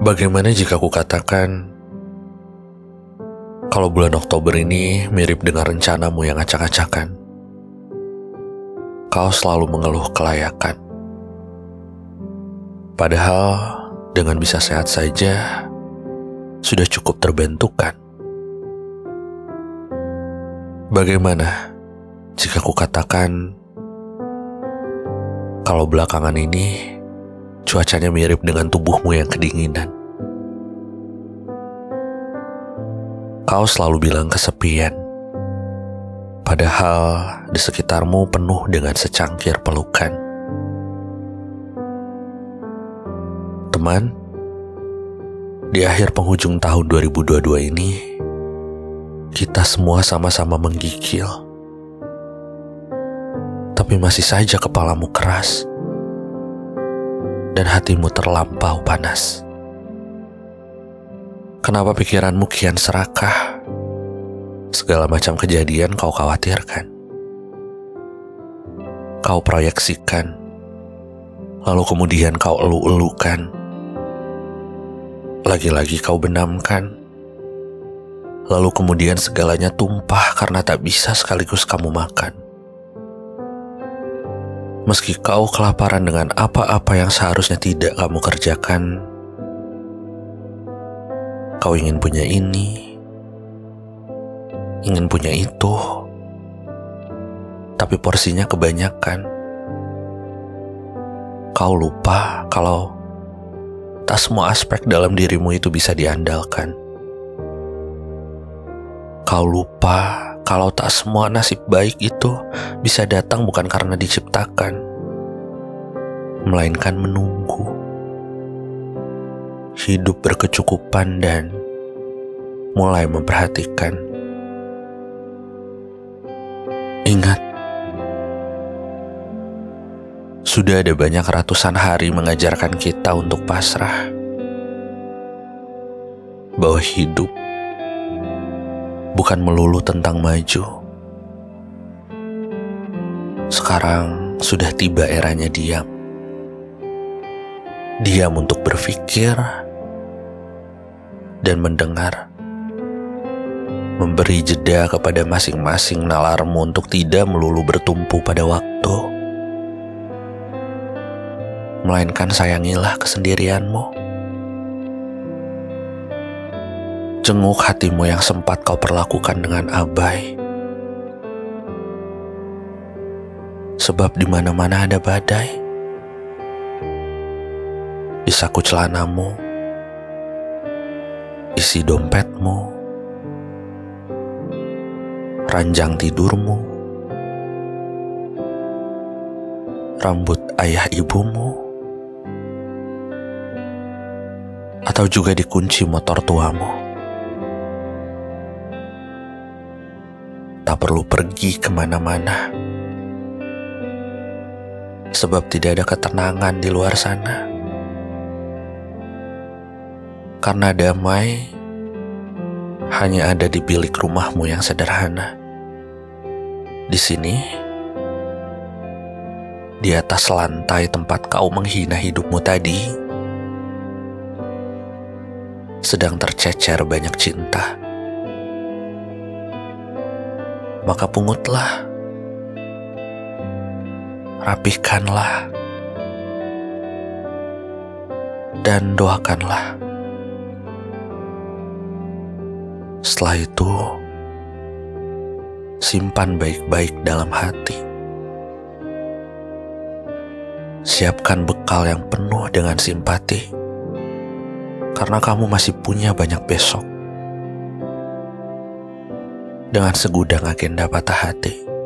Bagaimana jika ku katakan kalau bulan Oktober ini mirip dengan rencanamu yang acak-acakan? Kau selalu mengeluh kelayakan. Padahal dengan bisa sehat saja sudah cukup terbentukan. Bagaimana jika ku katakan kalau belakangan ini cuacanya mirip dengan tubuhmu yang kedinginan? Kau selalu bilang kesepian, padahal di sekitarmu penuh dengan secangkir pelukan. Teman, di akhir penghujung tahun 2022 ini, kita semua sama-sama menggigil. Tapi masih saja kepalamu keras dan hatimu terlampau panas. Kenapa pikiranmu kian serakah? Segala macam kejadian kau khawatirkan. Kau proyeksikan, lalu kemudian kau elu-elukan. Lagi-lagi kau benamkan, lalu kemudian segalanya tumpah karena tak bisa sekaligus kamu makan. Meski kau kelaparan dengan apa-apa yang seharusnya tidak kamu kerjakan, kau ingin punya ini, ingin punya itu, tapi porsinya kebanyakan. Kau lupa kalau tak semua aspek dalam dirimu itu bisa diandalkan. Kau lupa kalau tak semua nasib baik itu bisa datang bukan karena diciptakan, melainkan menunggu. Hidup berkecukupan dan mulai memperhatikan. Ingat, sudah ada banyak ratusan hari mengajarkan kita untuk pasrah bahwa hidup bukan melulu tentang maju. Sekarang sudah tiba eranya diam. Diam untuk berpikir dan mendengar. Memberi jeda kepada masing-masing nalarmu untuk tidak melulu bertumpu pada waktu. Melainkan sayangilah kesendirianmu. Jenguk hatimu yang sempat kau perlakukan dengan abai. Sebab di mana-mana ada badai. Di saku celanamu, isi dompetmu, ranjang tidurmu, rambut ayah ibumu, atau juga dikunci motor tuamu. Tak perlu pergi ke mana-mana, sebab tidak ada ketenangan di luar sana. Karena damai hanya ada di bilik rumahmu yang sederhana. Di sini, di atas lantai tempat kau menghina hidupmu tadi, sedang tercecer banyak cinta maka pungutlah, rapihkanlah, dan doakanlah. Setelah itu, simpan baik-baik dalam hati. Siapkan bekal yang penuh dengan simpati, karena kamu masih punya banyak besok dengan segudang agenda patah hati.